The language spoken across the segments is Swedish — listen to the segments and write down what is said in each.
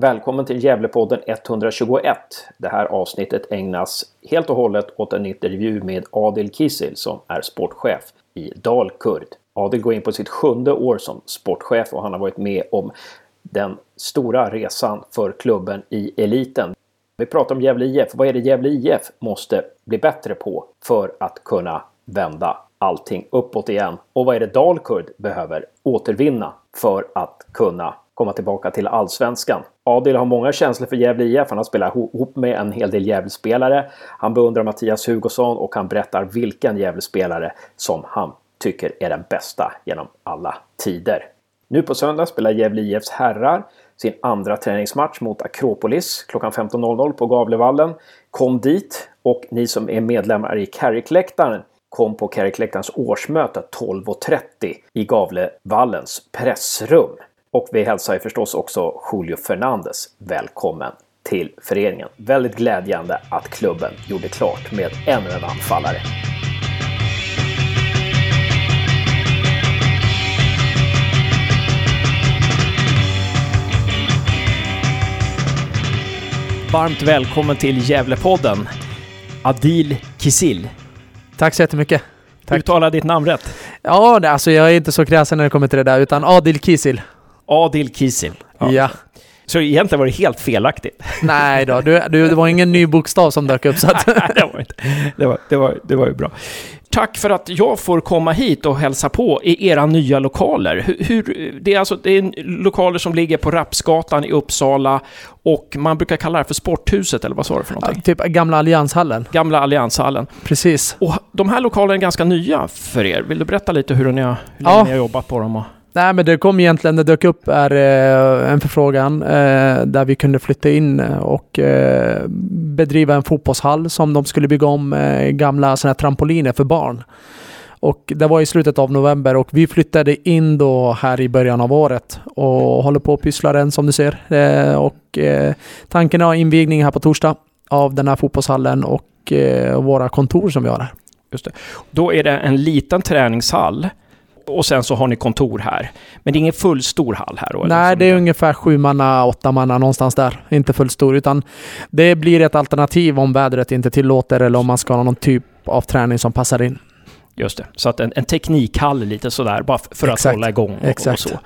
Välkommen till Gävlepodden 121. Det här avsnittet ägnas helt och hållet åt en intervju med Adil Kisil som är sportchef i Dalkurd. Adil går in på sitt sjunde år som sportchef och han har varit med om den stora resan för klubben i eliten. Vi pratar om Gävle IF. Vad är det Gävle IF måste bli bättre på för att kunna vända allting uppåt igen? Och vad är det Dalkurd behöver återvinna för att kunna komma tillbaka till allsvenskan? Adil har många känslor för Gävle IF. Han har spelat ihop med en hel del Gävlespelare. Han beundrar Mattias Hugosson och han berättar vilken Gävlespelare som han tycker är den bästa genom alla tider. Nu på söndag spelar Gävle IFs herrar sin andra träningsmatch mot Akropolis klockan 15.00 på Gavlevallen. Kom dit och ni som är medlemmar i Carrickläktaren kom på Carrickläktarens årsmöte 12.30 i Gavlevallens pressrum. Och vi hälsar ju förstås också Julio Fernandes välkommen till föreningen. Väldigt glädjande att klubben gjorde klart med ännu en anfallare. Varmt välkommen till Gävlepodden. Adil Kisil. Tack så jättemycket. Tack. Uttala ditt namn rätt. Ja, alltså jag är inte så kräsen när det kommer till det där, utan Adil Kisil. Adil Kisil. Ja. ja. Så egentligen var det helt felaktigt? Nej då, du, du, det var ingen ny bokstav som dök upp så att... Nej, det var inte. Det var, det var, det var ju bra. Tack för att jag får komma hit och hälsa på i era nya lokaler. Hur, hur, det, är alltså, det är lokaler som ligger på Rapsgatan i Uppsala och man brukar kalla det för Sporthuset, eller vad sa du för någonting? Ja, typ Gamla Allianshallen. Gamla Allianshallen. Precis. Och de här lokalerna är ganska nya för er. Vill du berätta lite hur ni har, hur ja. ni har jobbat på dem? Och... Nej, men det kom egentligen, det dök upp är, eh, en förfrågan eh, där vi kunde flytta in eh, och eh, bedriva en fotbollshall som de skulle bygga om eh, gamla såna här trampoliner för barn. Och det var i slutet av november och vi flyttade in då här i början av året och håller på att pyssla den som du ser. Eh, och eh, tanken är invigning här på torsdag av den här fotbollshallen och eh, våra kontor som vi har här. Just det. Då är det en liten träningshall och sen så har ni kontor här. Men det är ingen fullstor hall här då? Nej, det är ungefär sju manna, åtta manna någonstans där. Inte fullstor, utan det blir ett alternativ om vädret inte tillåter eller om man ska ha någon typ av träning som passar in. Just det. Så att en, en teknikhall lite sådär, bara för att Exakt. hålla igång och, och så.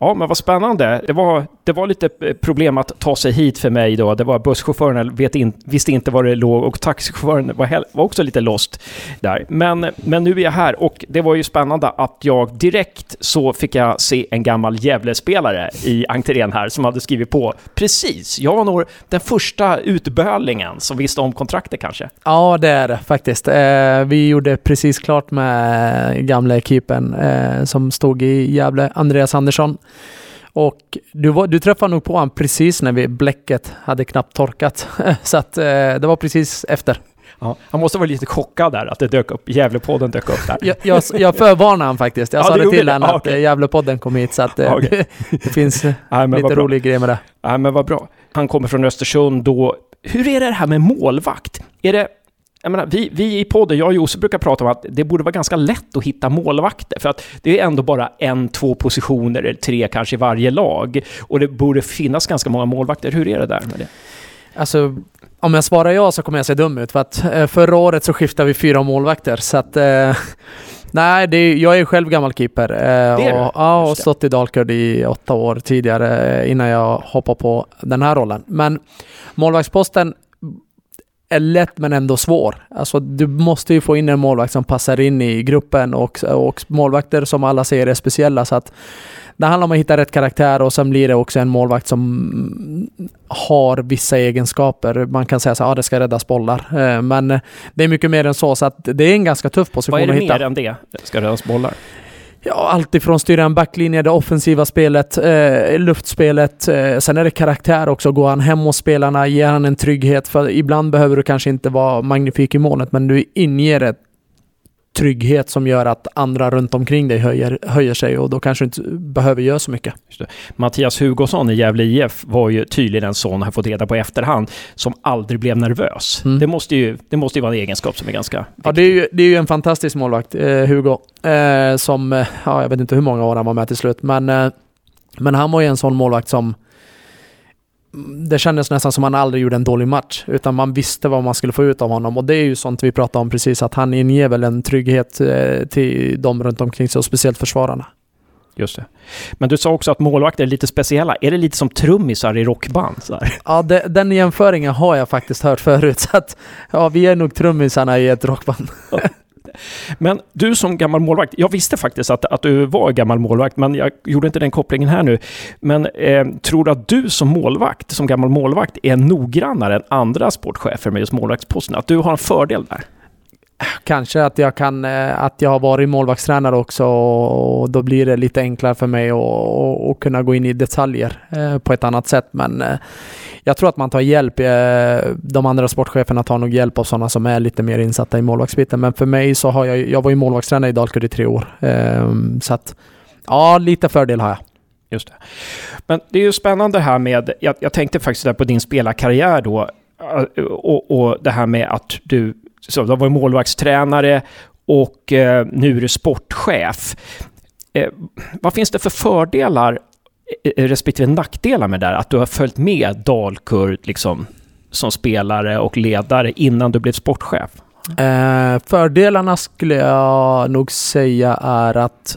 Ja, men vad spännande. Det var, det var lite eh, problem att ta sig hit för mig då. Det var busschauffören vet in, visste inte var det låg och taxichauffören var, var också lite lost där. Men, men nu är jag här och det var ju spännande att jag direkt så fick jag se en gammal Gävle-spelare i entrén här som hade skrivit på. Precis, jag var nog den första utbölingen som visste om kontraktet kanske. Ja, det är det faktiskt. Eh, vi gjorde precis klart med gamla ekipen eh, som stod i Gävle, Andreas Andersson. Och du, var, du träffade nog på honom precis när vi, bläcket hade knappt torkat. Så att eh, det var precis efter. Ja, han måste vara lite chockad där att det dök upp, Gävlepodden dök upp där. Jag, jag, jag förvarnade han faktiskt. Jag ja, sa det till honom att okay. Eh, Gävlepodden kom hit så att eh, okay. det, det, finns Nej, lite rolig grej med det. Nej men vad bra. Han kommer från Östersund då. Hur är det här med målvakt? Är det jag menar, vi, vi i podden, jag och Josef brukar prata om att det borde vara ganska lätt att hitta målvakter, för att det är ändå bara en, två positioner, eller tre kanske i varje lag. Och det borde finnas ganska många målvakter. Hur är det där med det? Alltså, om jag svarar ja så kommer jag se dum ut, för att eh, förra året så skiftade vi fyra målvakter, så att eh, Nej, det är, jag är själv gammal keeper. Eh, och, ja, och stått i Dalkurd i åtta år tidigare eh, innan jag hoppade på den här rollen. Men målvaktsposten är lätt men ändå svår. Alltså du måste ju få in en målvakt som passar in i gruppen och, och målvakter som alla säger är speciella så att det handlar om att hitta rätt karaktär och sen blir det också en målvakt som har vissa egenskaper. Man kan säga så att ah, det ska räddas bollar. Eh, men det är mycket mer än så, så att det är en ganska tuff position att hitta. Vad är det mer än det? Det ska räddas bollar? Ja, alltifrån styra en backlinje, det offensiva spelet, eh, luftspelet. Eh, sen är det karaktär också. Går han hem hos spelarna, ger han en trygghet. För ibland behöver du kanske inte vara magnifik i målet, men du inger ett trygghet som gör att andra runt omkring dig höjer, höjer sig och då kanske du inte behöver göra så mycket. Mattias Hugosson i Gävle IF var ju tydligen en sån, har fått reda på i efterhand, som aldrig blev nervös. Mm. Det, måste ju, det måste ju vara en egenskap som är ganska viktig. Ja, det är ju, det är ju en fantastisk målvakt, eh, Hugo, eh, som, eh, ja, jag vet inte hur många år han var med till slut, men, eh, men han var ju en sån målvakt som det kändes nästan som att han aldrig gjorde en dålig match, utan man visste vad man skulle få ut av honom. Och det är ju sånt vi pratade om precis, att han inger väl en trygghet eh, till de runt omkring sig, och speciellt försvararna. Just det. Men du sa också att målvakter är lite speciella. Är det lite som trummisar i rockband? Ja, det, den jämföringen har jag faktiskt hört förut. Så att, ja, vi är nog trummisarna i ett rockband. Men du som gammal målvakt, jag visste faktiskt att, att du var gammal målvakt, men jag gjorde inte den kopplingen här nu. Men eh, tror du att du som målvakt, som gammal målvakt, är noggrannare än andra sportchefer med just målvaktsposten? Att du har en fördel där? Kanske att jag kan, eh, att jag har varit målvaktstränare också och då blir det lite enklare för mig att kunna gå in i detaljer eh, på ett annat sätt. Men eh, jag tror att man tar hjälp. De andra sportcheferna tar nog hjälp av sådana som är lite mer insatta i målvaktsbiten. Men för mig så har jag, jag var ju målvaktstränare i Dalkurd i tre år. Ehm, så att, ja, lite fördel har jag. Just det. Men det är ju spännande här med, jag, jag tänkte faktiskt där på din spelarkarriär då, och, och det här med att du så du har varit målvaktstränare och eh, nu är du sportchef. Eh, vad finns det för fördelar eh, respektive nackdelar med det där? Att du har följt med Dalkurd liksom, som spelare och ledare innan du blev sportchef? Eh, fördelarna skulle jag nog säga är att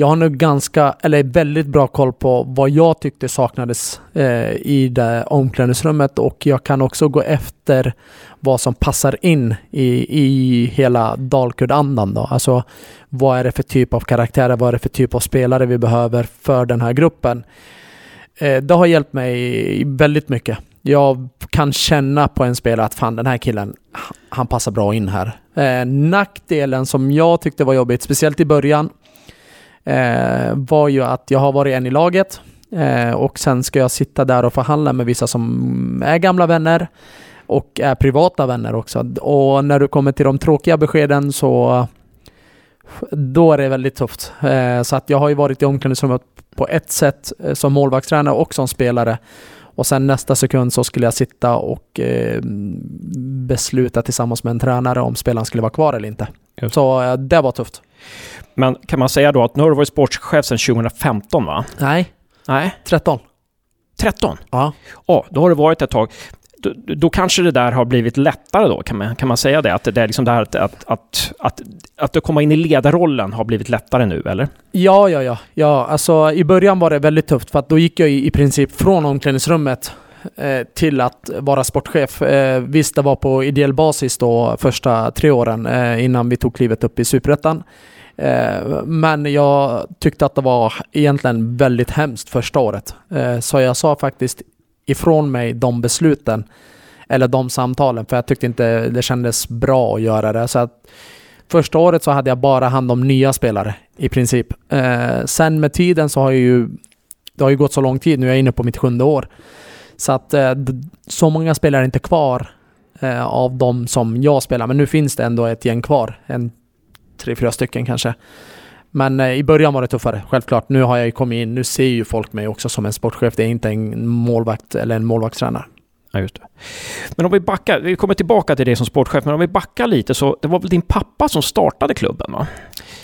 jag har nog ganska, eller väldigt bra koll på vad jag tyckte saknades eh, i det omklädningsrummet och jag kan också gå efter vad som passar in i, i hela Dalkurd-andan då. Alltså vad är det för typ av karaktärer, vad är det för typ av spelare vi behöver för den här gruppen. Eh, det har hjälpt mig väldigt mycket. Jag kan känna på en spelare att fan den här killen, han passar bra in här. Eh, nackdelen som jag tyckte var jobbigt, speciellt i början, eh, var ju att jag har varit en i laget eh, och sen ska jag sitta där och förhandla med vissa som är gamla vänner och är privata vänner också. Och när du kommer till de tråkiga beskeden så då är det väldigt tufft. Eh, så att jag har ju varit i omklädningsrummet på ett sätt eh, som målvaktstränare och som spelare. Och sen nästa sekund så skulle jag sitta och eh, besluta tillsammans med en tränare om spelaren skulle vara kvar eller inte. Just. Så eh, det var tufft. Men kan man säga då att nu har du varit sportchef sedan 2015 va? Nej. Nej. 13. 13? Ja. Ja, då har det varit ett tag. Då, då, kanske det där har blivit lättare då, kan man, kan man säga det? Att det är liksom det här att, att, att, att, att, att komma in i ledarrollen har blivit lättare nu, eller? Ja, ja, ja. ja alltså, I början var det väldigt tufft, för att då gick jag i, i princip från omklädningsrummet eh, till att vara sportchef. Eh, visst, det var på ideell basis då första tre åren eh, innan vi tog klivet upp i Superettan. Eh, men jag tyckte att det var egentligen väldigt hemskt första året. Eh, så jag sa faktiskt ifrån mig de besluten, eller de samtalen, för jag tyckte inte det kändes bra att göra det. Så att första året så hade jag bara hand om nya spelare i princip. Eh, sen med tiden så har jag ju, det har ju gått så lång tid, nu är jag inne på mitt sjunde år. Så att eh, så många spelare är inte kvar eh, av de som jag spelar, men nu finns det ändå ett gäng kvar. En tre, fyra stycken kanske. Men eh, i början var det tuffare, självklart. Nu har jag ju kommit in, nu ser ju folk mig också som en sportchef. Det är inte en målvakt eller en målvaktstränare. Ja, just det. Men om vi backar, vi kommer tillbaka till det som sportchef, men om vi backar lite så det var väl din pappa som startade klubben va?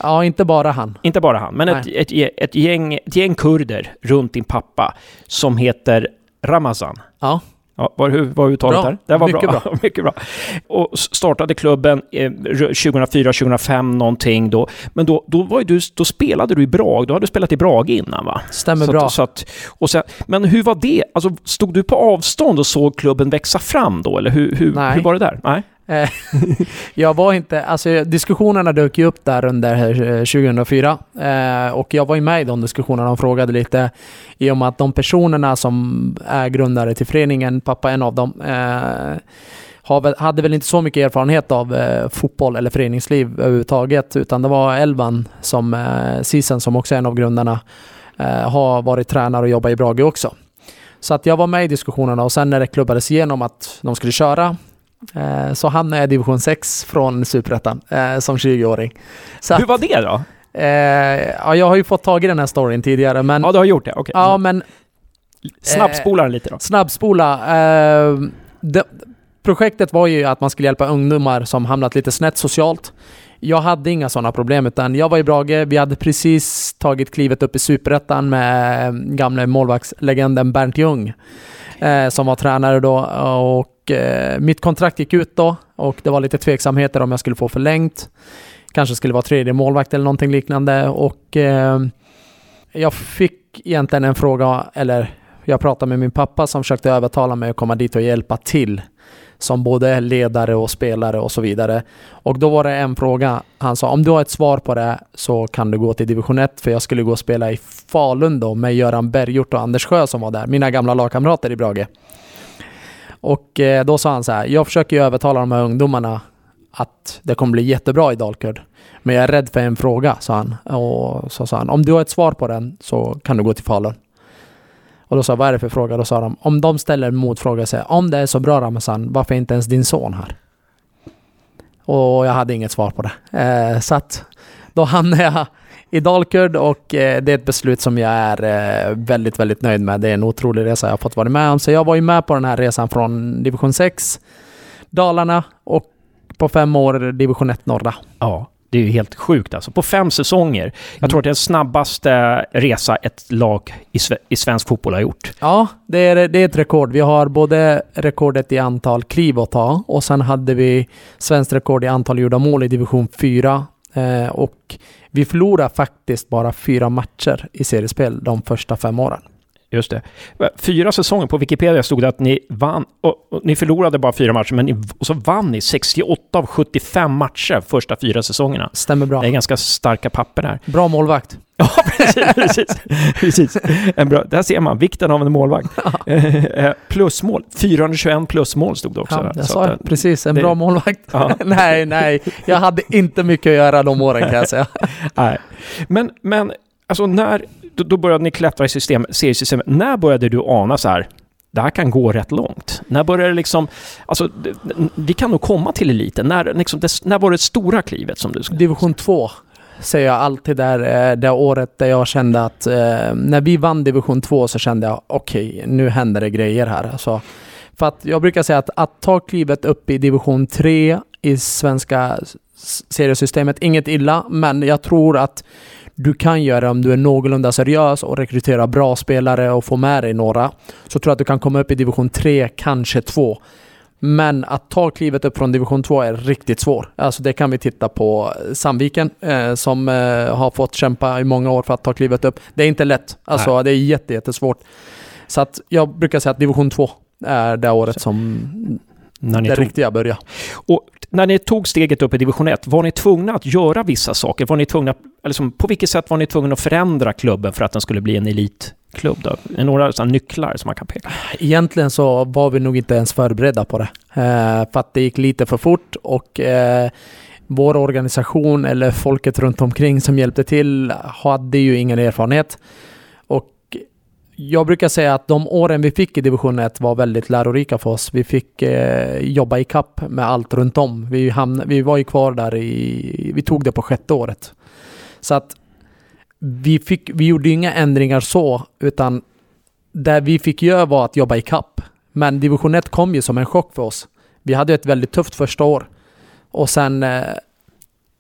Ja, inte bara han. Inte bara han, men ett, ett, ett, gäng, ett gäng kurder runt din pappa som heter Ramazan. Ja. Ja, var, hur var uttalet här? Det var mycket bra. bra. mycket bra. Och startade klubben eh, 2004-2005 någonting då. Men då, då, var du, då spelade du i Brag. Då hade du spelat i Brage innan va? Stämmer så bra. Att, så att, och sen, men hur var det? Alltså, stod du på avstånd och såg klubben växa fram då? Eller hur, hur, hur var det där? Nej. Eh, jag var inte, alltså diskussionerna dök ju upp där under eh, 2004 eh, och jag var ju med i de diskussionerna och frågade lite i och med att de personerna som är grundare till föreningen, pappa är en av dem, hade väl inte så mycket erfarenhet av fotboll eller föreningsliv överhuvudtaget utan det var Elvan som, eh, Sisen som också är en av grundarna, har varit tränare och jobbat i Brage också. Så att jag var med i diskussionerna och sen när det klubbades igenom att de skulle köra så hamnade jag i division 6 från Superettan eh, som 20-åring. Hur var det då? Eh, ja, jag har ju fått tag i den här storyn tidigare, men... Ja, du har gjort det? Okej. Okay. Ja, men... Snabbspola den lite då. Snabbspola. Det, projektet var ju att man skulle hjälpa ungdomar som hamnat lite snett socialt jag hade inga sådana problem utan jag var i Brage. Vi hade precis tagit klivet upp i Superettan med gamle målvaktslegenden Bernt Ljung eh, som var tränare då och eh, mitt kontrakt gick ut då och det var lite tveksamheter om jag skulle få förlängt. Kanske skulle vara tredje målvakt eller någonting liknande och eh, jag fick egentligen en fråga, eller jag pratade med min pappa som försökte övertala mig att komma dit och hjälpa till som både ledare och spelare och så vidare. Och då var det en fråga. Han sa om du har ett svar på det så kan du gå till division 1 för jag skulle gå och spela i Falun då med Göran Berghjort och Anders Sjö som var där, mina gamla lagkamrater i Brage. Och eh, då sa han så här, jag försöker ju övertala de här ungdomarna att det kommer bli jättebra i Dalkurd. Men jag är rädd för en fråga, sa han. Och så sa han, om du har ett svar på den så kan du gå till Falun. Och då sa jag, vad är det för fråga? Då sa de, om de ställer en motfråga och säger, om det är så bra Ramazan, varför är inte ens din son här? Och jag hade inget svar på det. Eh, så att då hamnade jag i Dalkurd och eh, det är ett beslut som jag är eh, väldigt, väldigt nöjd med. Det är en otrolig resa jag har fått vara med om. Så jag var ju med på den här resan från division 6, Dalarna och på fem år division 1 norra. Ja. Det är ju helt sjukt alltså. På fem säsonger. Jag mm. tror att det är den snabbaste resa ett lag i, i svensk fotboll har gjort. Ja, det är, det är ett rekord. Vi har både rekordet i antal kliv att ta och sen hade vi svenskt rekord i antal gjorda mål i division 4. Eh, och vi förlorade faktiskt bara fyra matcher i seriespel de första fem åren. Just det. Fyra säsonger, på Wikipedia stod det att ni vann, och, och ni förlorade bara fyra matcher, men ni, och så vann ni 68 av 75 matcher första fyra säsongerna. Stämmer bra. Det är ganska starka papper där. Bra målvakt. Ja, precis. precis, precis. En bra, där ser man vikten av en målvakt. Eh, plusmål. 421 plusmål stod det också. Ja, jag sa det, precis. En det, bra målvakt. Ja. nej, nej. Jag hade inte mycket att göra de åren kan jag säga. nej. Men, men alltså när då, då började ni klättra i system, seriesystemet. När började du ana så här, det här kan gå rätt långt? När började det liksom, alltså, vi kan nog komma till eliten. När, liksom, det, när var det stora klivet som du skulle... Division 2 säger jag alltid där, eh, det året där jag kände att eh, när vi vann division 2 så kände jag okej, okay, nu händer det grejer här. Alltså, för att jag brukar säga att att ta klivet upp i division 3 i svenska seriesystemet, inget illa, men jag tror att du kan göra om du är någorlunda seriös och rekryterar bra spelare och får med dig några. Så tror jag att du kan komma upp i division 3, kanske 2. Men att ta klivet upp från division 2 är riktigt svårt. Alltså det kan vi titta på Sandviken eh, som eh, har fått kämpa i många år för att ta klivet upp. Det är inte lätt. Alltså Nej. det är jätte, jättesvårt. Så att jag brukar säga att division 2 är det året som när ni det tog... riktiga började. Och när ni tog steget upp i division 1, var ni tvungna att göra vissa saker? Var ni tvungna, liksom, på vilket sätt var ni tvungna att förändra klubben för att den skulle bli en elitklubb? Då? Några sådana nycklar som man kan peka Egentligen så var vi nog inte ens förberedda på det. Eh, för att det gick lite för fort och eh, vår organisation eller folket runt omkring som hjälpte till hade ju ingen erfarenhet jag brukar säga att de åren vi fick i division 1 var väldigt lärorika för oss. Vi fick eh, jobba i kapp med allt runt om. Vi, hamn, vi var ju kvar där i... Vi tog det på sjätte året. Så att vi, fick, vi gjorde inga ändringar så, utan det vi fick göra var att jobba i kapp. Men division 1 kom ju som en chock för oss. Vi hade ett väldigt tufft första år. Och sen eh,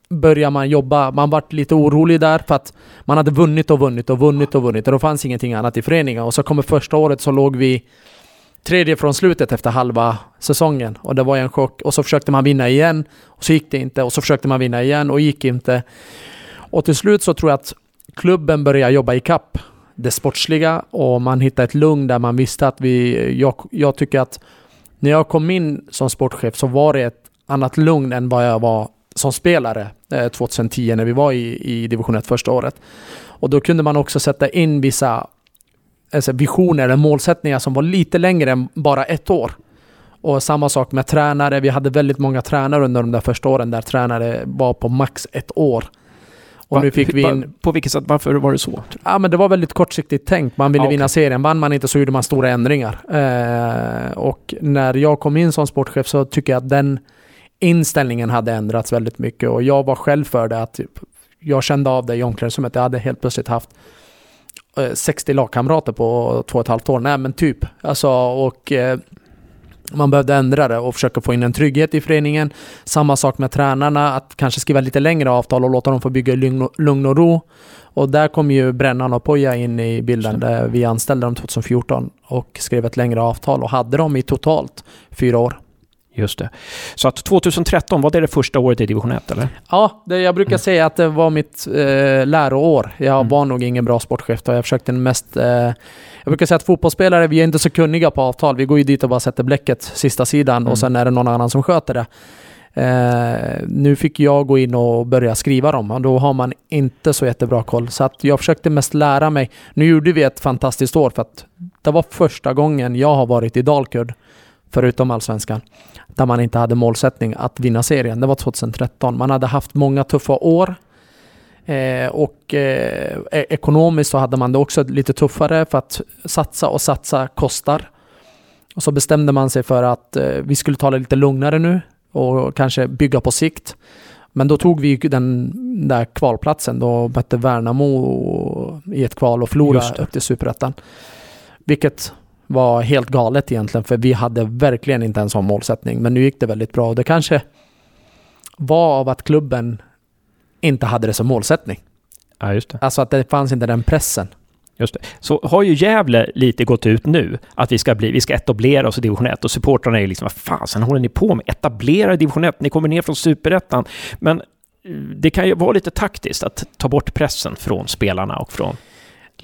börjar man jobba. Man vart lite orolig där för att man hade vunnit och vunnit och vunnit och vunnit och då fanns ingenting annat i föreningen. Och så kommer första året så låg vi tredje från slutet efter halva säsongen och det var en chock. Och så försökte man vinna igen och så gick det inte och så försökte man vinna igen och gick inte. Och till slut så tror jag att klubben började jobba i kapp det sportsliga och man hittade ett lugn där man visste att vi... Jag, jag tycker att när jag kom in som sportchef så var det ett annat lugn än vad jag var som spelare 2010 eh, när vi var i, i division 1 första året. Och då kunde man också sätta in vissa alltså visioner eller målsättningar som var lite längre än bara ett år. Och samma sak med tränare. Vi hade väldigt många tränare under de där första åren där tränare var på max ett år. Och Va, nu fick vi in... På vilket sätt? Varför var det så? Ja, men det var väldigt kortsiktigt tänkt. Man ville ah, okay. vinna serien. Vann man inte så gjorde man stora ändringar. Eh, och när jag kom in som sportchef så tycker jag att den inställningen hade ändrats väldigt mycket och jag var själv för det. att Jag kände av det i omklädningsrummet. Jag hade helt plötsligt haft 60 eh, lagkamrater på två och ett halvt år. Nej men typ. Alltså och eh, man behövde ändra det och försöka få in en trygghet i föreningen. Samma sak med tränarna, att kanske skriva lite längre avtal och låta dem få bygga lugn och ro. Och där kom ju Brännan och Poja in i bilden där vi anställde dem 2014 och skrev ett längre avtal och hade dem i totalt fyra år. Just det. Så att 2013, var det det första året i division 1 eller? Ja, det, jag brukar mm. säga att det var mitt eh, läroår. Jag mm. var nog ingen bra sportchef och jag försökte mest... Eh, jag brukar säga att fotbollsspelare, vi är inte så kunniga på avtal. Vi går ju dit och bara sätter bläcket sista sidan mm. och sen är det någon annan som sköter det. Eh, nu fick jag gå in och börja skriva dem och då har man inte så jättebra koll. Så att jag försökte mest lära mig. Nu gjorde vi ett fantastiskt år för att det var första gången jag har varit i Dalkurd, förutom allsvenskan, där man inte hade målsättning att vinna serien. Det var 2013. Man hade haft många tuffa år eh, och eh, e-, ekonomiskt så hade man det också lite tuffare för att satsa och satsa kostar. Och så bestämde man sig för att eh, vi skulle ta det lite lugnare nu och kanske bygga på sikt. Men då tog vi den där kvalplatsen. Då mötte Värnamo i ett kval och förlorade upp till Superettan. Vilket var helt galet egentligen, för vi hade verkligen inte en sån målsättning. Men nu gick det väldigt bra och det kanske var av att klubben inte hade det som målsättning. Ja, just det. Alltså att det fanns inte den pressen. Just det. Så har ju Gävle lite gått ut nu att vi ska, bli, vi ska etablera oss i division 1 och supportrarna är liksom, vad fasen håller ni på med? Etablera i division 1, ni kommer ner från superettan. Men eh, det kan ju vara lite taktiskt att ta bort pressen från spelarna och från.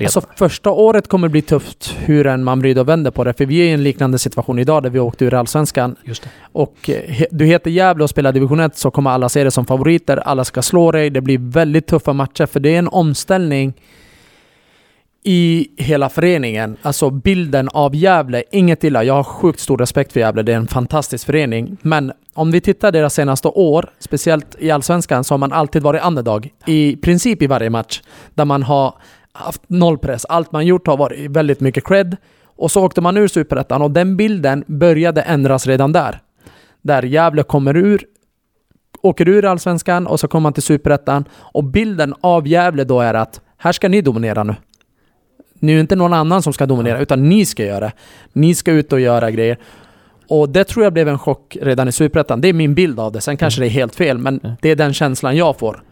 Alltså första året kommer bli tufft hur än man vrider och vänder på det. För vi är i en liknande situation idag där vi åkte ur Allsvenskan. Och eh, du heter Gävle och spelar division 1 så kommer alla se det som favoriter. Alla ska slå dig. Det blir väldigt tuffa matcher för det är en omställning i hela föreningen. Alltså bilden av Gävle, inget illa. Jag har sjukt stor respekt för Gävle, det är en fantastisk förening. Men om vi tittar deras senaste år, speciellt i Allsvenskan, så har man alltid varit underdog. I princip i varje match. Där man har haft noll press. Allt man gjort har varit väldigt mycket cred. Och så åkte man ur Superettan och den bilden började ändras redan där. Där Gävle kommer ur, åker ur Allsvenskan och så kommer man till Superettan. Och bilden av Gävle då är att här ska ni dominera nu. Nu är det inte någon annan som ska dominera, utan ni ska göra det. Ni ska ut och göra grejer. Och det tror jag blev en chock redan i Superettan. Det är min bild av det. Sen kanske mm. det är helt fel, men det är den känslan jag får.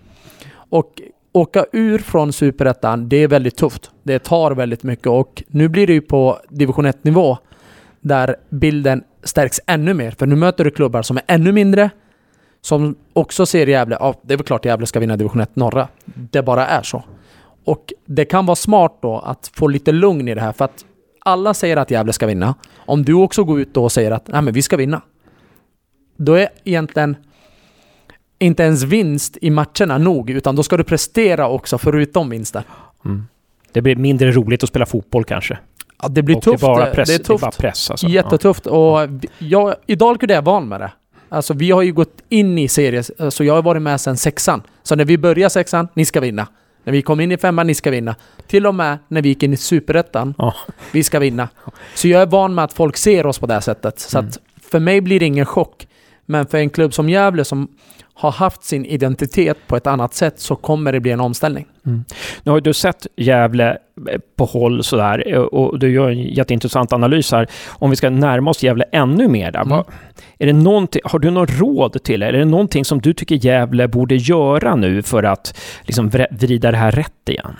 Och åka ur från Superettan, det är väldigt tufft. Det tar väldigt mycket och nu blir det ju på division 1-nivå där bilden stärks ännu mer. För nu möter du klubbar som är ännu mindre, som också ser Gävle, ja det är väl klart Gävle ska vinna division 1 norra. Det bara är så. Och det kan vara smart då att få lite lugn i det här för att alla säger att Gävle ska vinna. Om du också går ut då och säger att nej men vi ska vinna. Då är egentligen inte ens vinst i matcherna nog, utan då ska du prestera också förutom vinsten. Mm. Det blir mindre roligt att spela fotboll kanske? Ja, det blir och tufft. Det är, bara press, det är tufft. Det är press alltså. Jättetufft. Och jag, I Dalkurd är jag van med det. Alltså vi har ju gått in i serier, så alltså, jag har varit med sedan sexan. Så när vi börjar sexan, ni ska vinna. När vi kom in i femman, ni ska vinna. Till och med när vi gick in i superettan, oh. vi ska vinna. Så jag är van med att folk ser oss på det här sättet. Så mm. för mig blir det ingen chock. Men för en klubb som Gävle som har haft sin identitet på ett annat sätt så kommer det bli en omställning. Mm. Nu har du sett Gävle eh, på håll sådär eh, och du gör en jätteintressant analys här. Om vi ska närma oss Gävle ännu mer där. Mm. är det någonting, har du något råd till Är det någonting som du tycker Gävle borde göra nu för att liksom vrida det här rätt igen?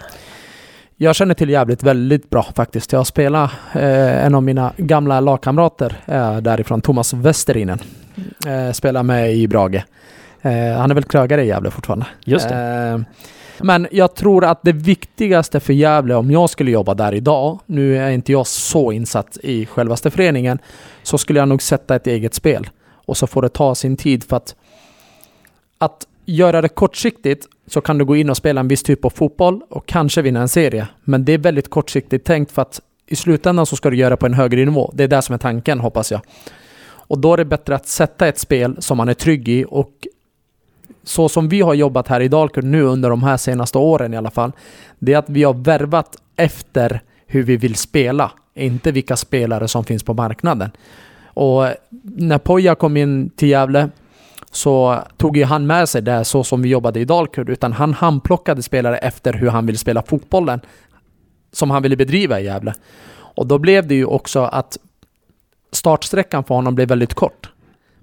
Jag känner till jävligt väldigt bra faktiskt. Jag spelar eh, en av mina gamla lagkamrater eh, därifrån, Thomas Westerinen. Eh, spelar med i Brage. Eh, han är väl krögare i Gävle fortfarande. Just det. Eh, men jag tror att det viktigaste för Gävle, om jag skulle jobba där idag, nu är inte jag så insatt i självaste föreningen, så skulle jag nog sätta ett eget spel. Och så får det ta sin tid för att, att göra det kortsiktigt så kan du gå in och spela en viss typ av fotboll och kanske vinna en serie. Men det är väldigt kortsiktigt tänkt för att i slutändan så ska du göra det på en högre nivå. Det är det som är tanken, hoppas jag. Och då är det bättre att sätta ett spel som man är trygg i och så som vi har jobbat här i Dalkurd nu under de här senaste åren i alla fall, det är att vi har värvat efter hur vi vill spela, inte vilka spelare som finns på marknaden. Och när Poja kom in till Gävle så tog ju han med sig det så som vi jobbade i Dalkurd, utan han handplockade spelare efter hur han vill spela fotbollen som han ville bedriva i Gävle. Och då blev det ju också att startsträckan för honom blev väldigt kort.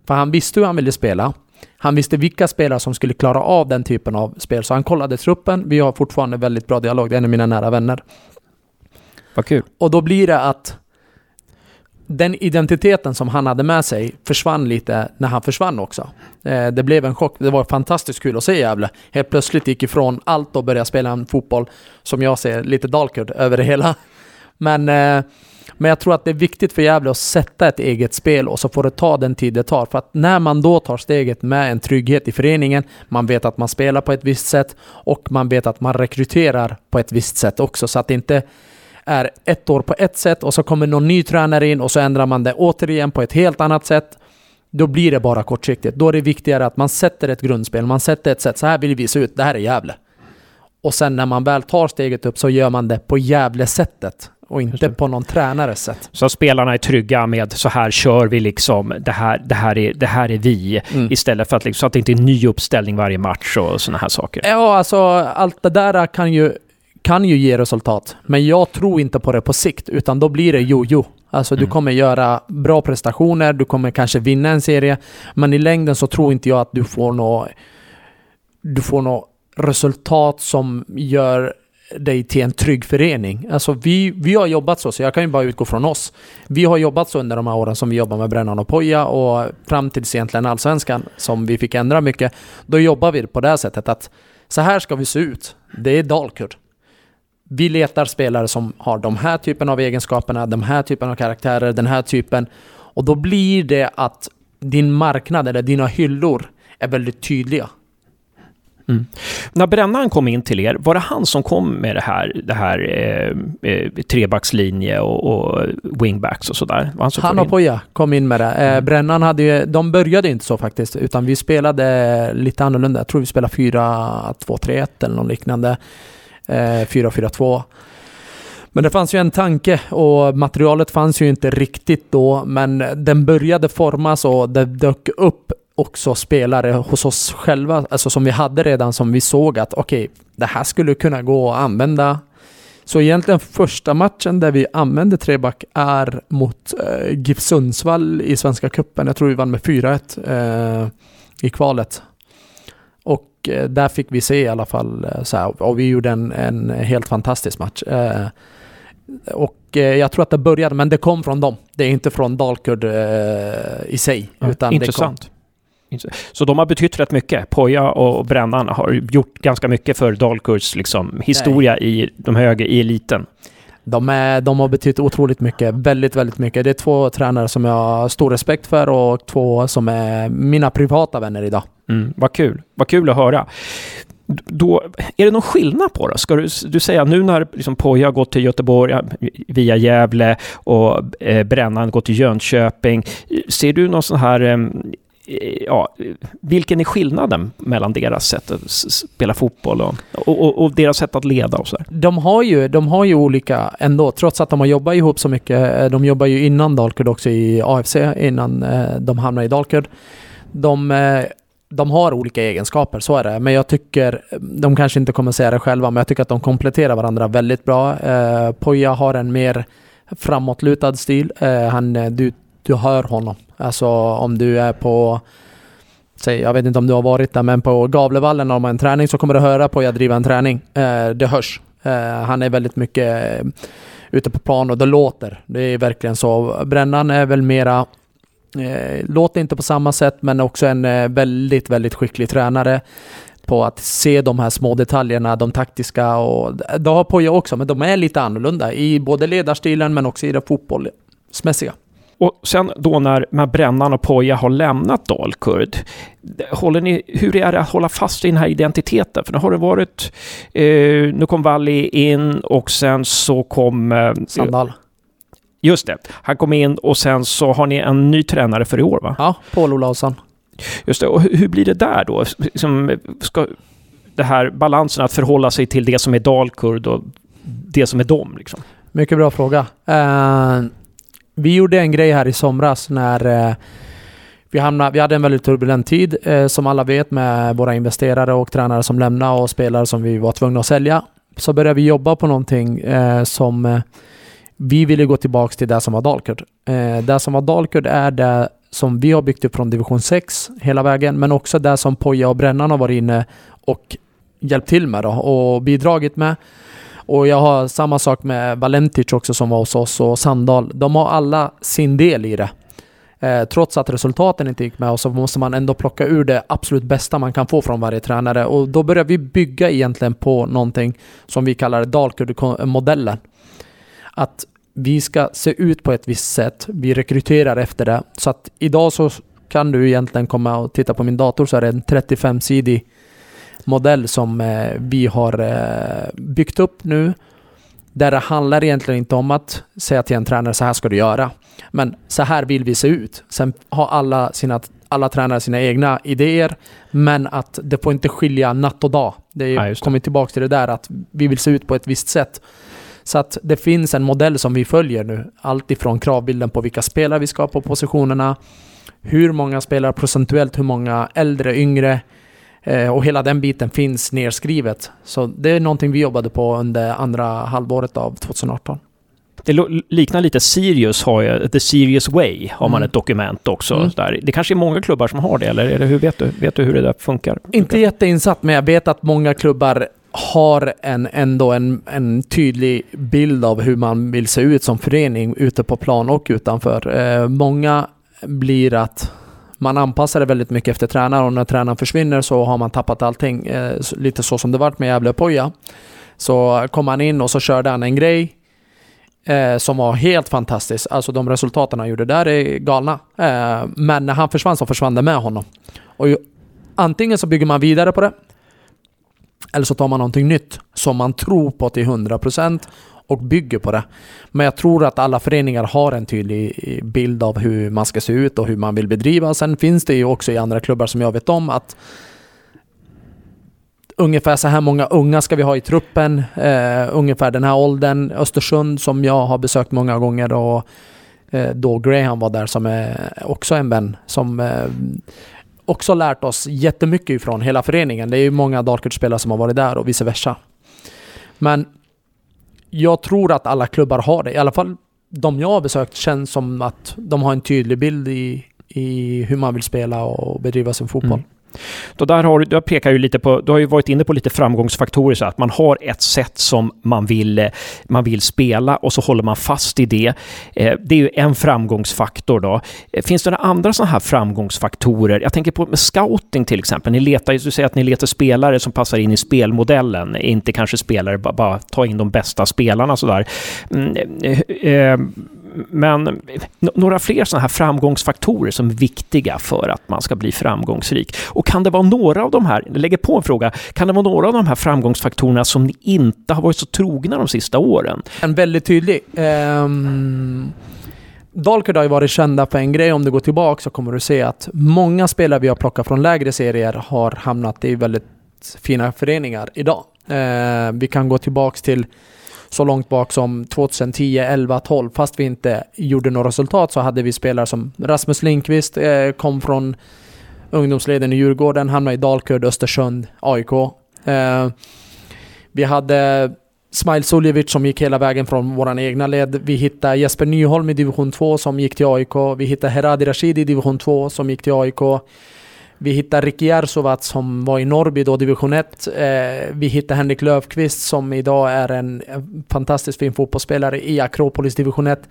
För han visste hur han ville spela. Han visste vilka spelare som skulle klara av den typen av spel, så han kollade truppen. Vi har fortfarande väldigt bra dialog, det är en av mina nära vänner. Vad kul. Och då blir det att den identiteten som han hade med sig försvann lite när han försvann också. Eh, det blev en chock. Det var fantastiskt kul att se Gävle. Helt plötsligt gick ifrån allt och började spela en fotboll som jag ser lite Dalkurd över det hela. Men, eh, men jag tror att det är viktigt för Gävle att sätta ett eget spel och så får det ta den tid det tar. För att när man då tar steget med en trygghet i föreningen, man vet att man spelar på ett visst sätt och man vet att man rekryterar på ett visst sätt också. Så att det inte är ett år på ett sätt och så kommer någon ny tränare in och så ändrar man det återigen på ett helt annat sätt. Då blir det bara kortsiktigt. Då är det viktigare att man sätter ett grundspel, man sätter ett sätt. Så här vill vi se ut, det här är Gävle. Och sen när man väl tar steget upp så gör man det på Gävle-sättet och inte på någon tränares sätt. Så spelarna är trygga med så här kör vi liksom, det här, det här, är, det här är vi. Mm. Istället för att, liksom, så att det inte är en ny uppställning varje match och sådana här saker. Ja, alltså allt det där kan ju kan ju ge resultat, men jag tror inte på det på sikt, utan då blir det jojo. Alltså mm. du kommer göra bra prestationer, du kommer kanske vinna en serie, men i längden så tror inte jag att du får något du får något resultat som gör dig till en trygg förening. Alltså vi, vi har jobbat så, så jag kan ju bara utgå från oss. Vi har jobbat så under de här åren som vi jobbar med Brännan och Poja och fram tills egentligen Allsvenskan som vi fick ändra mycket. Då jobbar vi på det här sättet att så här ska vi se ut. Det är Dalkurd vi letar spelare som har de här typen av egenskaperna, de här typen av karaktärer, den här typen. Och då blir det att din marknad eller dina hyllor är väldigt tydliga. Mm. När Brännan kom in till er, var det han som kom med det här, det här eh, eh trebackslinje och, och, wingbacks och sådär? Han, han och Poja kom in med det. Eh, mm. Brännan hade ju, de började inte så faktiskt, utan vi spelade lite annorlunda. Jag tror vi spelade 4-2-3-1 eller något liknande eh, 442. Men det fanns ju en tanke och materialet fanns ju inte riktigt då, men den började formas och det dök upp också spelare hos oss själva, alltså som vi hade redan, som vi såg att okej, okay, det här skulle kunna gå att använda. Så egentligen första matchen där vi använde treback är mot eh, GIF Sundsvall i Svenska Cupen. Jag tror vi vann med 4-1 eh, i kvalet. Eh, där fick vi se i alla fall eh, så här, och vi gjorde en, en helt fantastisk match. Eh, och jag tror att det började, men det kom från dem. Det är inte från Dalkurd i sig. Ja, utan intressant. Så de har betytt rätt mycket. Poja och Brännan har gjort ganska mycket för Dalkurds liksom, historia Nej. i de högre, i eliten. De, är, de har betytt otroligt mycket, väldigt, väldigt mycket. Det är två tränare som jag har stor respekt för och två som är mina privata vänner idag. Mm, vad kul, vad kul att höra. Då, är det någon skillnad på det? Ska du, du säga nu när liksom Poja har gått till Göteborg via Gävle och eh, Brännan gått till Jönköping, ser du någon sån här ja, vilken är skillnaden mellan deras sätt att spela fotboll och, och, och deras sätt att leda? Och så De, har ju, de har ju olika ändå, trots att de har jobbat ihop så mycket. Eh, de jobbar ju innan Dalkurd också i AFC, innan eh, de hamnar i Dalkurd. De, eh, de har olika egenskaper, så är det. Men jag tycker, de kanske inte kommer säga det själva, men jag tycker att de kompletterar varandra väldigt bra. Poja har en mer framåtlutad stil. han, du, du hör honom Alltså om du är på Säg, jag vet inte om du har varit där, men på Gavlevallen har man en träning så kommer du höra på jag driver en träning. Eh, det hörs. Eh, han är väldigt mycket eh, ute på plan och det låter. Det är verkligen så. Brännan är väl mera eh, låter inte på samma sätt, men också en eh, väldigt, väldigt skicklig tränare på att se de här små detaljerna, de taktiska och det har Poja också, men de är lite annorlunda i både ledarstilen men också i det fotbollsmässiga. Och sen då när, när Brännan och Poja har lämnat Dalkurd, håller ni, hur är det att hålla fast i den här identiteten? För nu har det varit, eh, nu kom Valli in och sen så kom... Eh, Sandal. Just det, han kom in och sen så har ni en ny tränare för i år va? Ja, Paul Olausson. Just det, och hur blir det där då? Som, ska, det här balansen att förhålla sig till det som är Dalkurd och det som är dem liksom? Mycket bra fråga. Uh, vi gjorde en grej här i somras när eh, vi, hamnade, vi hade en väldigt turbulent tid eh, som alla vet med våra investerare och tränare som lämnade och spelare som vi var tvungna att sälja. Så började vi jobba på någonting eh, som eh, vi ville gå tillbaka till det som var Dalkurd. Eh, det som var Dalkurd är det som vi har byggt upp från division 6 hela vägen, men också det som Poja och Brännan har varit inne och hjälpt till med då, och bidragit med. Och jag har samma sak med Valentic också som var hos oss och Sandal. De har alla sin del i det. Eh, trots att resultaten inte gick med oss så måste man ändå plocka ur det absolut bästa man kan få från varje tränare. Och då börjar vi bygga egentligen på någonting som vi kallar Dalkurd-modellen. Att vi ska se ut på ett visst sätt. Vi rekryterar efter det. Så att idag så kan du egentligen komma och titta på min dator så är det en 35-sidig modell som eh, vi har eh, byggt upp nu. Där det handlar egentligen inte om att säga till en tränare så här ska du göra. Men så här vill vi se ut. Sen har alla, sina, alla tränare sina egna idéer. Men att det får inte skilja natt och dag. Det, ja, kommer tillbaka till det där att vi vill se ut på ett visst sätt. Så att det finns en modell som vi följer nu. Allt ifrån kravbilden på vilka spelare vi ska ha på positionerna, hur många spelare procentuellt, hur många äldre, yngre och hela den biten finns nedskrivet. Så det är någonting vi jobbade på under andra halvåret av 2018. Det liknar lite Sirius har ju, The Sirius Way, har man mm. ett dokument också. Mm. Där. Det kanske är många klubbar som har det, eller, eller hur vet du, vet du hur det där funkar? Inte jätteinsatt, men jag vet att många klubbar har en, ändå en, en tydlig bild av hur man vill se ut som förening ute på plan och utanför. Eh, många blir att man anpassar det väldigt mycket efter tränaren och när tränaren försvinner så har man tappat allting. Eh, lite så som det varit med Gävle-Poja. Så kom han in och så körde han en grej eh, som var helt fantastisk. Alltså de resultaten han gjorde där är galna. Eh, men när han försvann så försvann det med honom. Och ju, antingen så bygger man vidare på det eller så tar man någonting nytt som man tror på till 100% och bygger på det. Men jag tror att alla föreningar har en tydlig bild av hur man ska se ut och hur man vill bedriva. Sen finns det ju också i andra klubbar som jag vet om att ungefär så här många unga ska vi ha i truppen. eh, ungefär den här åldern. Östersund som jag har besökt många gånger och eh, då Graham var där som är också en vän som eh, också lärt oss jättemycket ifrån hela föreningen. Det är ju många Darkert-spelare som har varit där och vice versa. Men jag tror att alla klubbar har det. I alla fall de jag har besökt känns som att de har en tydlig bild i, i hur man vill spela och bedriva sin fotboll. Mm. Då där har, du pekar ju lite på, du har ju varit inne på lite framgångsfaktorer, så att man har ett sätt som man vill, eh, man vill spela och så håller man fast i det. Eh, det är ju en framgångsfaktor då. Eh, finns det några andra sådana här framgångsfaktorer? Jag tänker på med scouting till exempel. Ni letar, du säger att ni letar spelare som passar in i spelmodellen, inte kanske spelare, bara, bara ta in de bästa spelarna sådär. Mm, eh, men några fler sådana här framgångsfaktorer som är viktiga för att man ska bli framgångsrik. Och kan det vara några av de här, jag lägger på en fråga, kan det vara några av de här framgångsfaktorerna som ni inte har varit så trogna de sista åren? En väldigt tydlig. Ehm, um... Dalkurd har ju varit kända för en grej. Om du går tillbaka så kommer du se att många spelare vi har plockat från lägre serier har hamnat i väldigt fina föreningar idag. Eh, vi kan gå tillbaka till så långt bak som 2010, 11, 12. Fast vi inte gjorde några resultat så hade vi spelare som Rasmus Linkvist eh, kom från ungdomsleden i Djurgården, hamnade i Dalkurd, Östersund, AIK. Eh, vi hade Smail Suljevic som gick hela vägen från vår egna led. Vi hittade Jesper Nyholm i division 2 som gick till AIK. Vi hittade Heradi Rashid i division 2 som gick till AIK. Vi hittade Ricky Jersovac som var i Norrby då, division 1. Eh, vi hittade Henrik Löfqvist som idag är en, en fantastiskt fin fotbollsspelare i Akropolis division 1.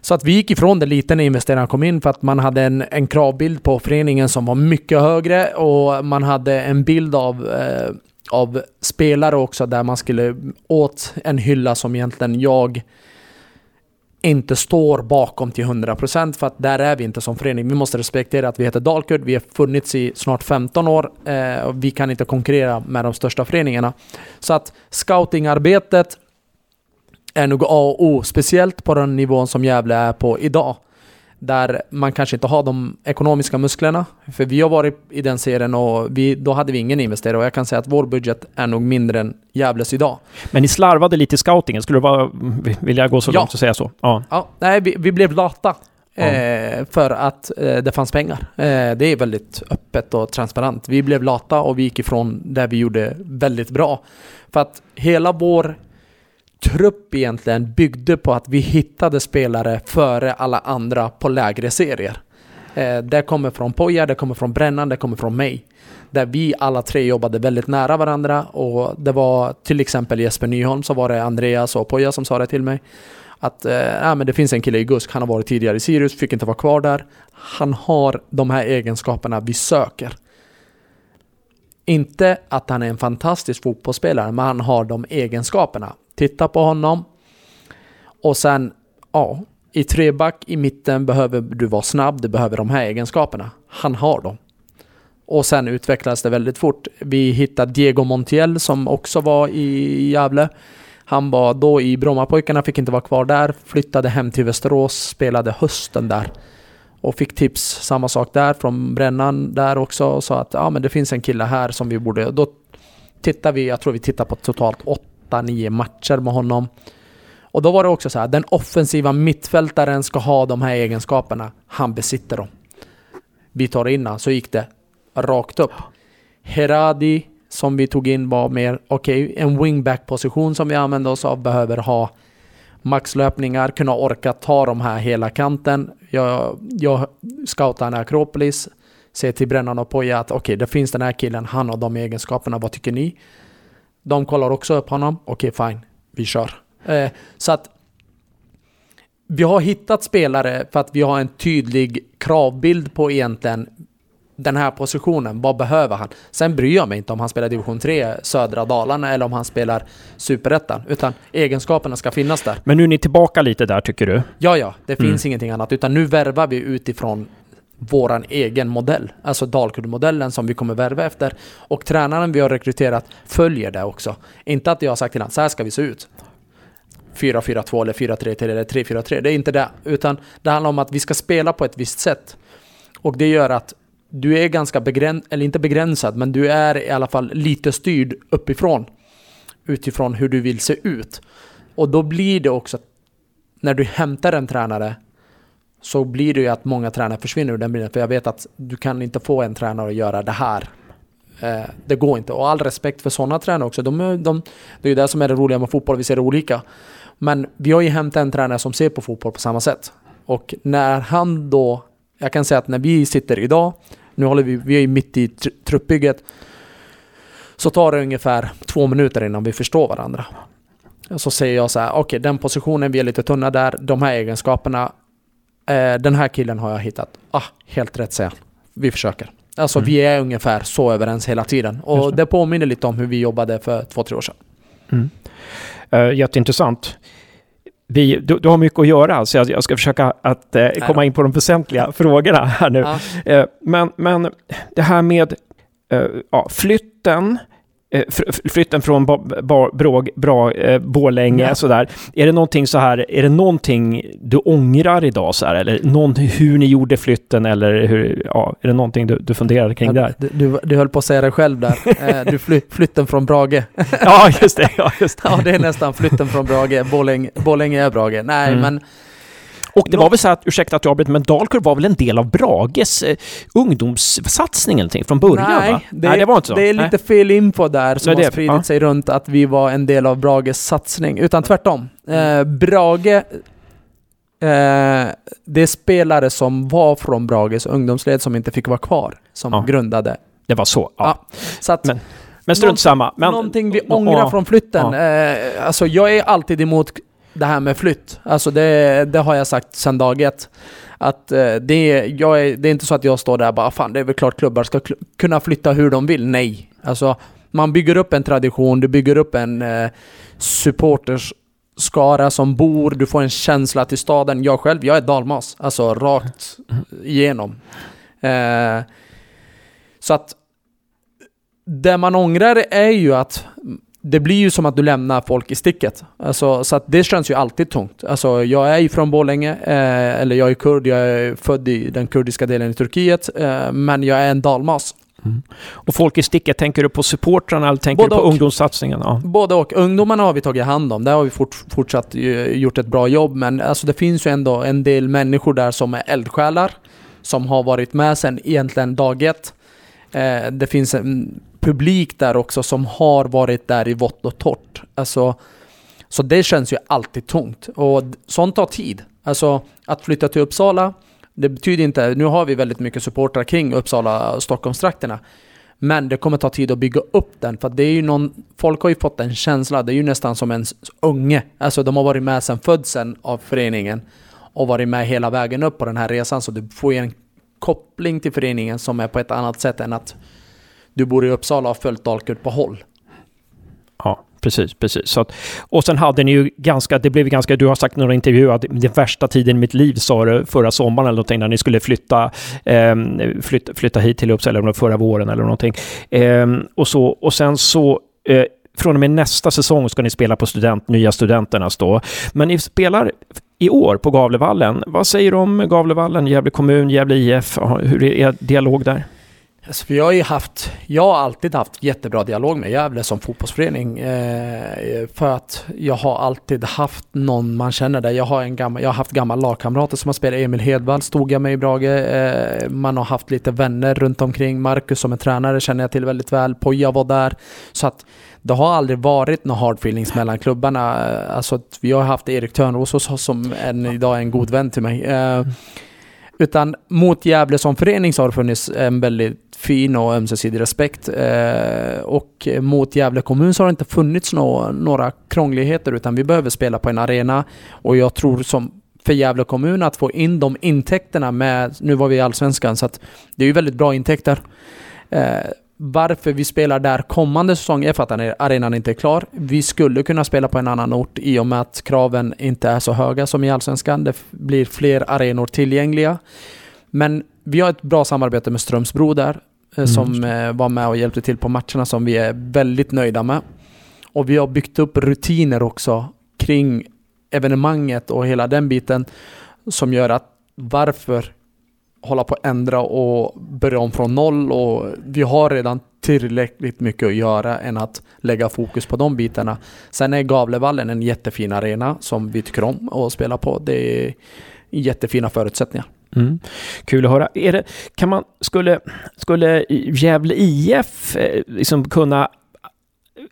Så att vi gick ifrån det lite när investerarna kom in för att man hade en, en kravbild på föreningen som var mycket högre och man hade en bild av, eh, av spelare också där man skulle åt en hylla som egentligen jag inte står bakom till 100% för att där är vi inte som förening. Vi måste respektera att vi heter Dalkurd, vi har funnits i snart 15 år eh, och vi kan inte konkurrera med de största föreningarna. Så att scoutingarbetet är nog A och O, speciellt på den nivån som Gävle är på idag där man kanske inte har de ekonomiska musklerna. För vi har varit i den serien och vi, då hade vi ingen investerare och jag kan säga att vår budget är nog mindre än Gävles idag. Men ni slarvade lite i scoutingen, skulle du vara, vill jag gå så ja. långt och säga så? Ja. ja nej, vi, vi blev lata. Eh, för att eh, det fanns pengar. Eh, det är väldigt öppet och transparent. Vi blev lata och vi gick ifrån det vi gjorde väldigt bra. För att hela vår trupp egentligen byggde på att vi hittade spelare före alla andra på lägre serier. Eh, det kommer från Poja, det kommer från Brännan, det kommer från mig. Där vi alla tre jobbade väldigt nära varandra och det var till exempel Jesper Nyholm så var det Andreas och Poja som sa det till mig. Att eh, men det finns en kille i Gusk, han har varit tidigare i Sirius, fick inte vara kvar där. Han har de här egenskaperna vi söker. Inte att han är en fantastisk fotbollsspelare, men han har de egenskaperna. Titta på honom. Och sen, ja, i treback i mitten behöver du vara snabb, du behöver de här egenskaperna. Han har dem. Och sen utvecklades det väldigt fort. Vi hittade Diego Montiel som också var i Gävle. Han var då i Brommapojkarna, fick inte vara kvar där, flyttade hem till Västerås, spelade hösten där. Och fick tips, samma sak där, från Brännan där också och sa att ja men det finns en kille här som vi borde... Då tittar vi, jag tror vi tittar på totalt åtta. 8-9 matcher med honom. Och då var det också så här, den offensiva mittfältaren ska ha de här egenskaperna. Han besitter dem. Vi tar in så gick det rakt upp. Heradi som vi tog in var mer, okej, okay, en wingback-position som vi använde oss av behöver ha maxlöpningar, kunna orka ta de här hela kanten. Jag, jag scoutar en Akropolis, ser till Brännan och Poja att okej, okay, det finns den här killen, han har de egenskaperna, vad tycker ni? De kollar också upp honom, okej okay, fine, vi kör. Eh, så att vi har hittat spelare för att vi har en tydlig kravbild på egentligen den här positionen, vad behöver han? Sen bryr jag mig inte om han spelar division 3, södra Dalarna eller om han spelar superettan, utan egenskaperna ska finnas där. Men nu är ni tillbaka lite där tycker du? Ja, ja, det mm. finns ingenting annat, utan nu värvar vi utifrån våran egen modell, alltså Dalkurdmodellen som vi kommer värva efter. Och tränaren vi har rekryterat följer det också. Inte att jag har sagt till honom, så här ska vi se ut. 4-4-2 eller 4-3-3 eller 3-4-3. Det är inte det. Utan det handlar om att vi ska spela på ett visst sätt. Och det gör att du är ganska begränsad, eller inte begränsad, men du är i alla fall lite styrd uppifrån. Utifrån hur du vill se ut. Och då blir det också, när du hämtar en tränare, så blir det ju att många tränare försvinner ur den bilden. För jag vet att du kan inte få en tränare att göra det här. Eh, det går inte. Och all respekt för sådana tränare också. De, de, det är ju det som är det roliga med fotboll, vi ser det olika. Men vi har ju hämtat en tränare som ser på fotboll på samma sätt. Och när han då, jag kan säga att när vi sitter idag, nu håller vi, vi är mitt i tr truppbygget, så tar det ungefär två minuter innan vi förstår varandra. Så säger jag så här, okej okay, den positionen, vi är lite tunna där, de här egenskaperna, den här killen har jag hittat. Ah, helt rätt säger han. Vi försöker. Alltså mm. vi är ungefär så överens hela tiden. Och det. det påminner lite om hur vi jobbade för två, tre år sedan. Mm. Uh, jätteintressant. Vi, du, du, har mycket att göra, så jag, jag ska försöka att uh, komma in på de väsentliga frågorna här nu. Uh, men, men det här med flytten, Eh, flytten från Bråg, bra, eh, Borlänge, sådär. Är det någonting så här, är det någonting du ångrar idag så här, eller någon, hur ni gjorde flytten eller hur, ja, är det någonting du, du funderar kring ja, där? Du, du höll på att säga det själv där, eh, du fly, flytten från Brage. ja, just det. Ja, just det. ja, det är nästan flytten från Brage, Borlänge, Borlänge är Brage. Nej, mm. men och det var väl så att, ursäkta att jag avbryter, men Dalkurd var väl en del av Brages eh, ungdomssatsning eller från början? Nej, va? Det, Nej, det var inte så. Det är lite Nej. fel info där som har spridit ja. sig runt att vi var en del av Brages satsning, utan tvärtom. Eh, Brage Eh, det är spelare som var från Brages ungdomsled som inte fick vara kvar, som ja. grundade. Det var så? Ja. ja så att, men, men strunt samma. Men, någonting vi ångrar från flytten. Eh, alltså jag är alltid emot det här med flytt. Alltså det, det har jag sagt sedan dag ett. Att eh, det, jag är, det är inte så att jag står där och bara fan det är väl klart klubbar ska kl kunna flytta hur de vill. Nej. Alltså man bygger upp en tradition, du bygger upp en eh, supporterskara som bor, du får en känsla till staden. Jag själv, jag är dalmas. Alltså rakt igenom. Eh, så att det man ångrar är ju att det blir ju som att du lämnar folk i sticket. Alltså, så det känns ju alltid tungt. Alltså, jag är ju från Borlänge, eh, eller jag är kurd, jag är född i den kurdiska delen i Turkiet, eh, men jag är en dalmas. Mm. Och folk i sticket, tänker du på supportrarna eller tänker Både du på och. ungdomssatsningen? Ja. Både och. Ungdomarna har vi tagit hand om. Där har vi fort, fortsatt gjort ett bra jobb. Men alltså, det finns ju ändå en del människor där som är eldsjälar. Som har varit med sedan egentligen dag ett. Eh, det finns en publik där också som har varit där i vått och torrt. Alltså, Så det känns ju alltid tungt. Och sånt tar tid. Alltså att flytta till Uppsala, det betyder inte... Nu har vi väldigt mycket supportrar kring Uppsala och Stockholmstrakterna. Men det kommer ta tid att bygga upp den. För det är ju någon... Folk har ju fått en känsla, det är ju nästan som en unge. Alltså de har varit med sedan födseln av föreningen. Och varit med hela vägen upp på den här resan. Så du får ju en koppling till föreningen som är på ett annat sätt än att du bor i Uppsala och har följt Dalkurd på håll. Ja, precis, precis. Så att, och sen hade ni ju ganska, det blev ganska, du har sagt i några intervjuer att den värsta tiden i mitt liv sa du förra sommaren eller någonting när ni skulle flytta, eh, flytta, flytta hit till Uppsala, eller förra våren eller någonting. Eh, och, så, och sen så eh, från och med nästa säsong ska ni spela på student, Nya Studenternas då. Men ni spelar i år på Gavlevallen. Vad säger du om Gavlevallen, Gävle kommun, Gävle IF? Hur är dialog där? Alltså, vi har ju haft, jag har alltid haft jättebra dialog med Gävle som fotbollsförening. Eh, för att jag har alltid haft någon man känner där. Jag har, en gammal, jag har haft gamla lagkamrater som har spelat. Emil Hedvall stod jag med i Brage. Eh, man har haft lite vänner runt omkring. Marcus som är tränare känner jag till väldigt väl. Poja var där. Så att det har aldrig varit några hard feelings mellan klubbarna. Alltså, vi har haft Erik Törnros hos oss som en, idag är en god vän till mig. Eh, utan mot Gävle som förening så har det funnits en väldigt fin och ömsesidig respekt. Eh, och mot Gävle kommun så har det inte funnits no några krångligheter utan vi behöver spela på en arena. Och jag tror som för Gävle kommun att få in de intäkterna med, nu var vi i Allsvenskan så att det är ju väldigt bra intäkter. Eh, varför vi spelar där kommande säsong är för att arenan inte är klar. Vi skulle kunna spela på en annan ort i och med att kraven inte är så höga som i Allsvenskan. Det blir fler arenor tillgängliga. Men vi har ett bra samarbete med Strömsbro där, eh, mm. som eh, var med och hjälpte till på matcherna som vi är väldigt nöjda med. Och vi har byggt upp rutiner också kring evenemanget och hela den biten som gör att varför hålla på att ändra och börja om från noll och vi har redan tillräckligt mycket att göra än att lägga fokus på de bitarna. Sen är Gavlevallen en jättefin arena som vi tycker om att spela på. Det är jättefina förutsättningar. Mm. Kul att höra. Är det, kan man, skulle, skulle Gävle IF eh, liksom kunna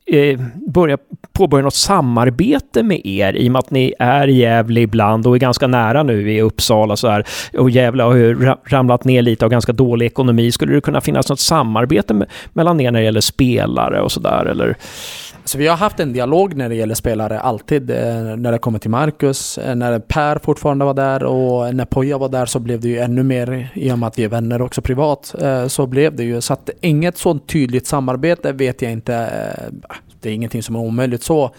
eh, börja påbörja något samarbete med er i och med att ni är i Gävle ibland och är ganska nära nu i Uppsala så här, och Gävle har ju ramlat ner lite och ganska dålig ekonomi. Skulle det kunna finnas något samarbete med, mellan er när det gäller spelare och sådär eller? Så vi har haft en dialog när det gäller spelare alltid. Eh, när det kommer till Marcus, eh, när Per fortfarande var där och när Poja var där så blev det ju ännu mer, i och med att vi är vänner också privat, eh, så blev det ju. Så att inget sånt tydligt samarbete vet jag inte. Det är ingenting som är omöjligt så.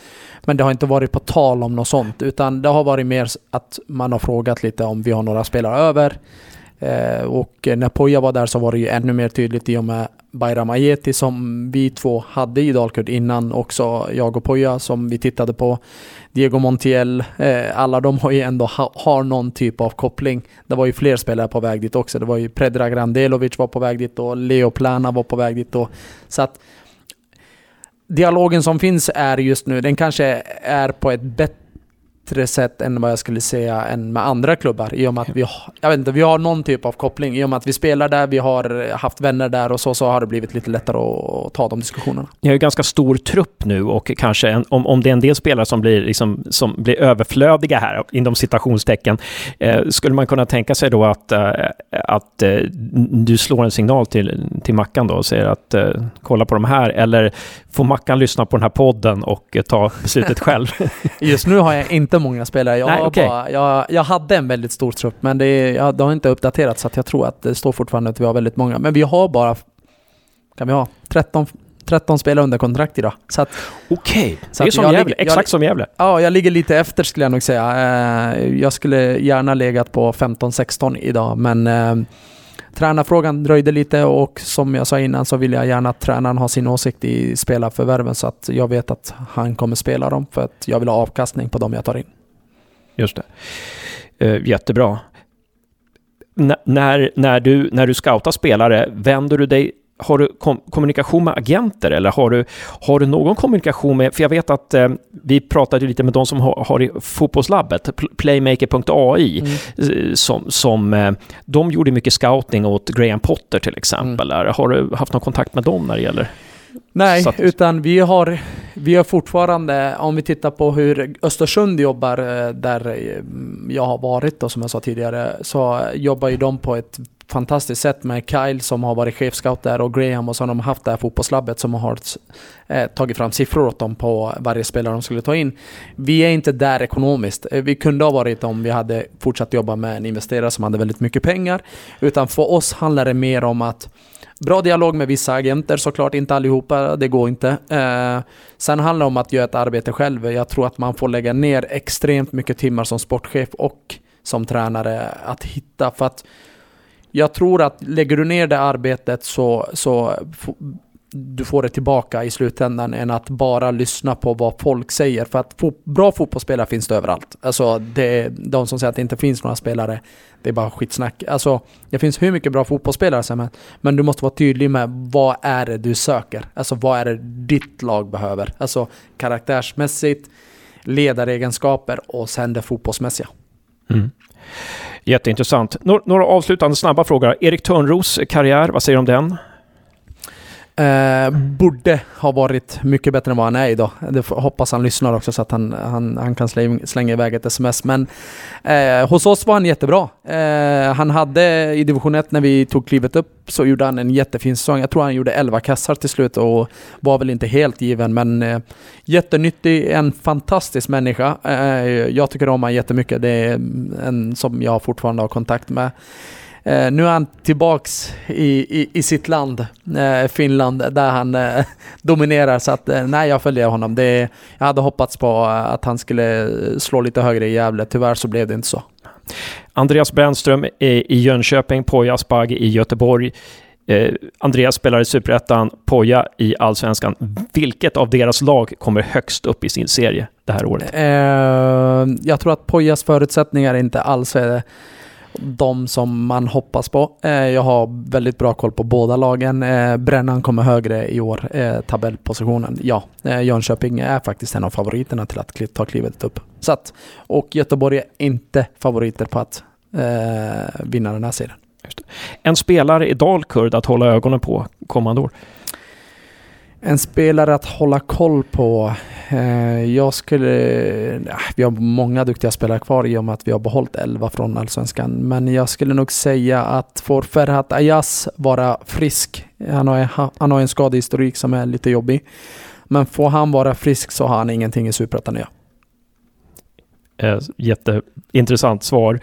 Men det har inte varit på tal om något sånt, utan det har varit mer att man har frågat lite om vi har några spelare över. Och när Poja var där så var det ju ännu mer tydligt i och med Bayram Ayeti som vi två hade i Dalkurd innan också, jag och Poja som vi tittade på. Diego Montiel, eh, alla de har ju ändå ha, har någon typ av koppling. Det var ju fler spelare på väg dit också. Det var ju Predrag Randelovic var på väg dit och Leo Plana var på väg dit. Och, så att dialogen som finns är just nu, den kanske är på ett bättre bättre sätt än vad jag skulle säga än med andra klubbar. I och med att vi, jag vet inte, vi har någon typ av koppling. I och med att vi spelar där, vi har haft vänner där och så, så har det blivit lite lättare att ta de diskussionerna. Ni har ju ganska stor trupp nu och kanske en, om, om det är en del spelare som blir, liksom, som blir överflödiga här, inom citationstecken, eh, skulle man kunna tänka sig då att, eh, att eh, du slår en signal till, till Mackan då och säger att eh, kolla på de här, eller får Mackan lyssna på den här podden och ta beslutet själv? Just nu har jag inte inte många spelare. Jag, Nej, okay. bara, jag, jag hade en väldigt stor trupp, men det, jag, det har inte uppdaterats så jag tror att det står fortfarande att vi har väldigt många. Men vi har bara, kan vi ha, 13, 13 spelare under kontrakt idag. Okej, okay. det är som Gävle, ligger, exakt jag, som Gävle. Ja, jag ligger lite efter skulle jag nog säga. Eh, jag skulle gärna legat på 15-16 idag, men eh, Tränarfrågan dröjde lite och som jag sa innan så vill jag gärna att tränaren har sin åsikt i spelarförvärven så att jag vet att han kommer spela dem för att jag vill ha avkastning på dem jag tar in. Just det. Eh, jättebra. N när, när, du, när du scoutar spelare, vänder du dig har du kom kommunikation med agenter eller har du, har du någon kommunikation med, för jag vet att eh, vi pratade lite med de som har, har i fotbollslabbet, playmaker.ai, mm. Som, som eh, de gjorde mycket scouting åt Graham Potter till exempel. Mm. Har du haft någon kontakt med dem när det gäller? Nej, så utan vi har, vi har fortfarande, om vi tittar på hur Östersund jobbar, eh, där eh, jag har varit och som jag sa tidigare, så jobbar ju de på ett fantastiskt sätt med Kyle som har varit chefscout där och Graham och så har de haft det här fotbollslabbet som har eh, tagit fram siffror åt dem på varje spelare de skulle ta in. Vi är inte där ekonomiskt. Eh, vi kunde ha varit om vi hade fortsatt jobba med en investerare som hade väldigt mycket pengar. Utan för oss handlar det mer om att Bra dialog med vissa agenter såklart, inte allihopa, det går inte. Eh, sen handlar det om att göra ett arbete själv. Jag tror att man får lägga ner extremt mycket timmar som sportchef och som tränare att hitta. För att jag tror att lägger du ner det arbetet så, så du får det tillbaka i slutändan än att bara lyssna på vad folk säger. För att fo bra fotbollsspelare finns det överallt. Alltså det, de som säger att det inte finns några spelare, det är bara skitsnack. Alltså det finns hur mycket bra fotbollsspelare som helst. Men du måste vara tydlig med vad är det du söker? Alltså vad är det ditt lag behöver? Alltså karaktärsmässigt, ledaregenskaper och sen det fotbollsmässiga. Mm. Jätteintressant. Några avslutande snabba frågor. Erik Törnros karriär, vad säger du om den? Eh, borde ha varit mycket bättre än vad han är idag. Det hoppas han lyssnar också så att han, han, han kan slänga, iväg ett sms. Men eh, hos oss var han jättebra. Eh, han hade i division 1 när vi tog klivet upp så gjorde han en jättefin säsong. Jag tror han gjorde 11 kassar till slut och var väl inte helt given men eh, jättenyttig, en fantastisk människa. Eh, jag tycker om honom jättemycket. Det är en som jag fortfarande har kontakt med. Eh, nu är han tillbaks i, i, i sitt land, eh, Finland, där han eh, dominerar. Så att, eh, nej, jag följer honom. Det, jag hade hoppats på att han skulle slå lite högre i Gävle. Tyvärr så blev det inte så. Andreas Brännström i Jönköping, Poya Asbaghi i Göteborg. Eh, Andreas spelar i Superettan, Poja i Allsvenskan. Vilket av deras lag kommer högst upp i sin serie det här året? Eh, jag tror att Pojas förutsättningar inte alls är de som man hoppas på. Eh, jag har väldigt bra koll på båda lagen. Eh, Brännan kommer högre i år, eh, tabellpositionen. Ja, Jönköping är faktiskt en av favoriterna till att ta klivet upp. Så att, och Göteborg är inte favoriter på att eh, vinna den här serien. En spelare i Dalkurd att hålla ögonen på kommande år? En spelare att hålla koll på. Eh, jag skulle... Eh, vi har många duktiga spelare kvar i och med att vi har behållit 11 från Allsvenskan. Men jag skulle nog säga att får Ferhat Ayaz vara frisk, han har, han har en skadehistorik som är lite jobbig. Men får han vara frisk så har han ingenting i Superettan att göra. Eh, jätteintressant svar.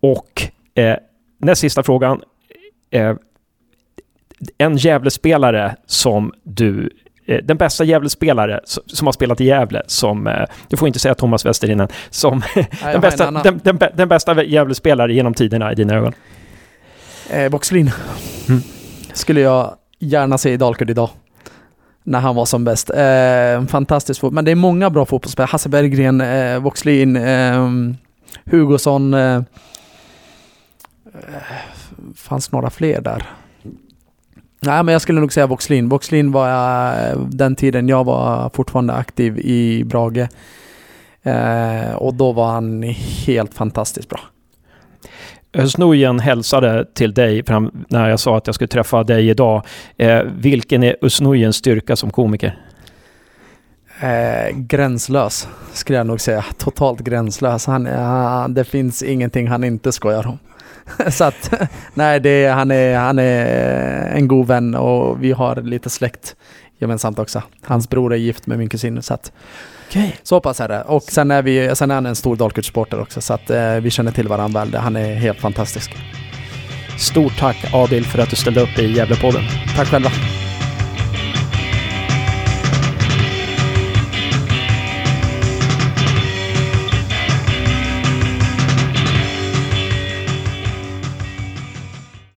Och eh, näst sista frågan. Eh, en Gävlespelare som du eh, den bästa Gävlespelare som har spelat i Gävle, som, eh, du får inte säga Thomas Westerinen, som den, bästa, den, den, den, bästa Gävlespelare genom tiderna i dina ögon? Eh, Boxlin. Mm. Skulle jag gärna se i Dalkurd idag. När han var som bäst. Eh, fantastiskt fotboll. Men det är många bra fotbollsspelare. Hasse Berggren, eh, Voxlin, eh, Hugosson. Eh, fanns några fler där. Nej, men jag skulle nog säga Voxlin. Voxlin var uh, den tiden jag var fortfarande aktiv i Brage. Uh, och då var han helt fantastiskt bra. Öznujen hälsade till dig när jag sa att jag skulle träffa dig idag. Eh, vilken är Ösnujens styrka som komiker? Eh, gränslös, skulle jag nog säga. Totalt gränslös. Han, uh, det finns ingenting han inte skojar om. så att, nej, det, han, är, han är en god vän och vi har lite släkt gemensamt också. Hans bror är gift med min kusin så att okay. så pass är det. Och sen är, vi, sen är han en stor Dalkurd-supporter också så att eh, vi känner till varandra väl. Han är helt fantastisk. Stort tack Adil för att du ställde upp i Gävlepodden. Tack själva.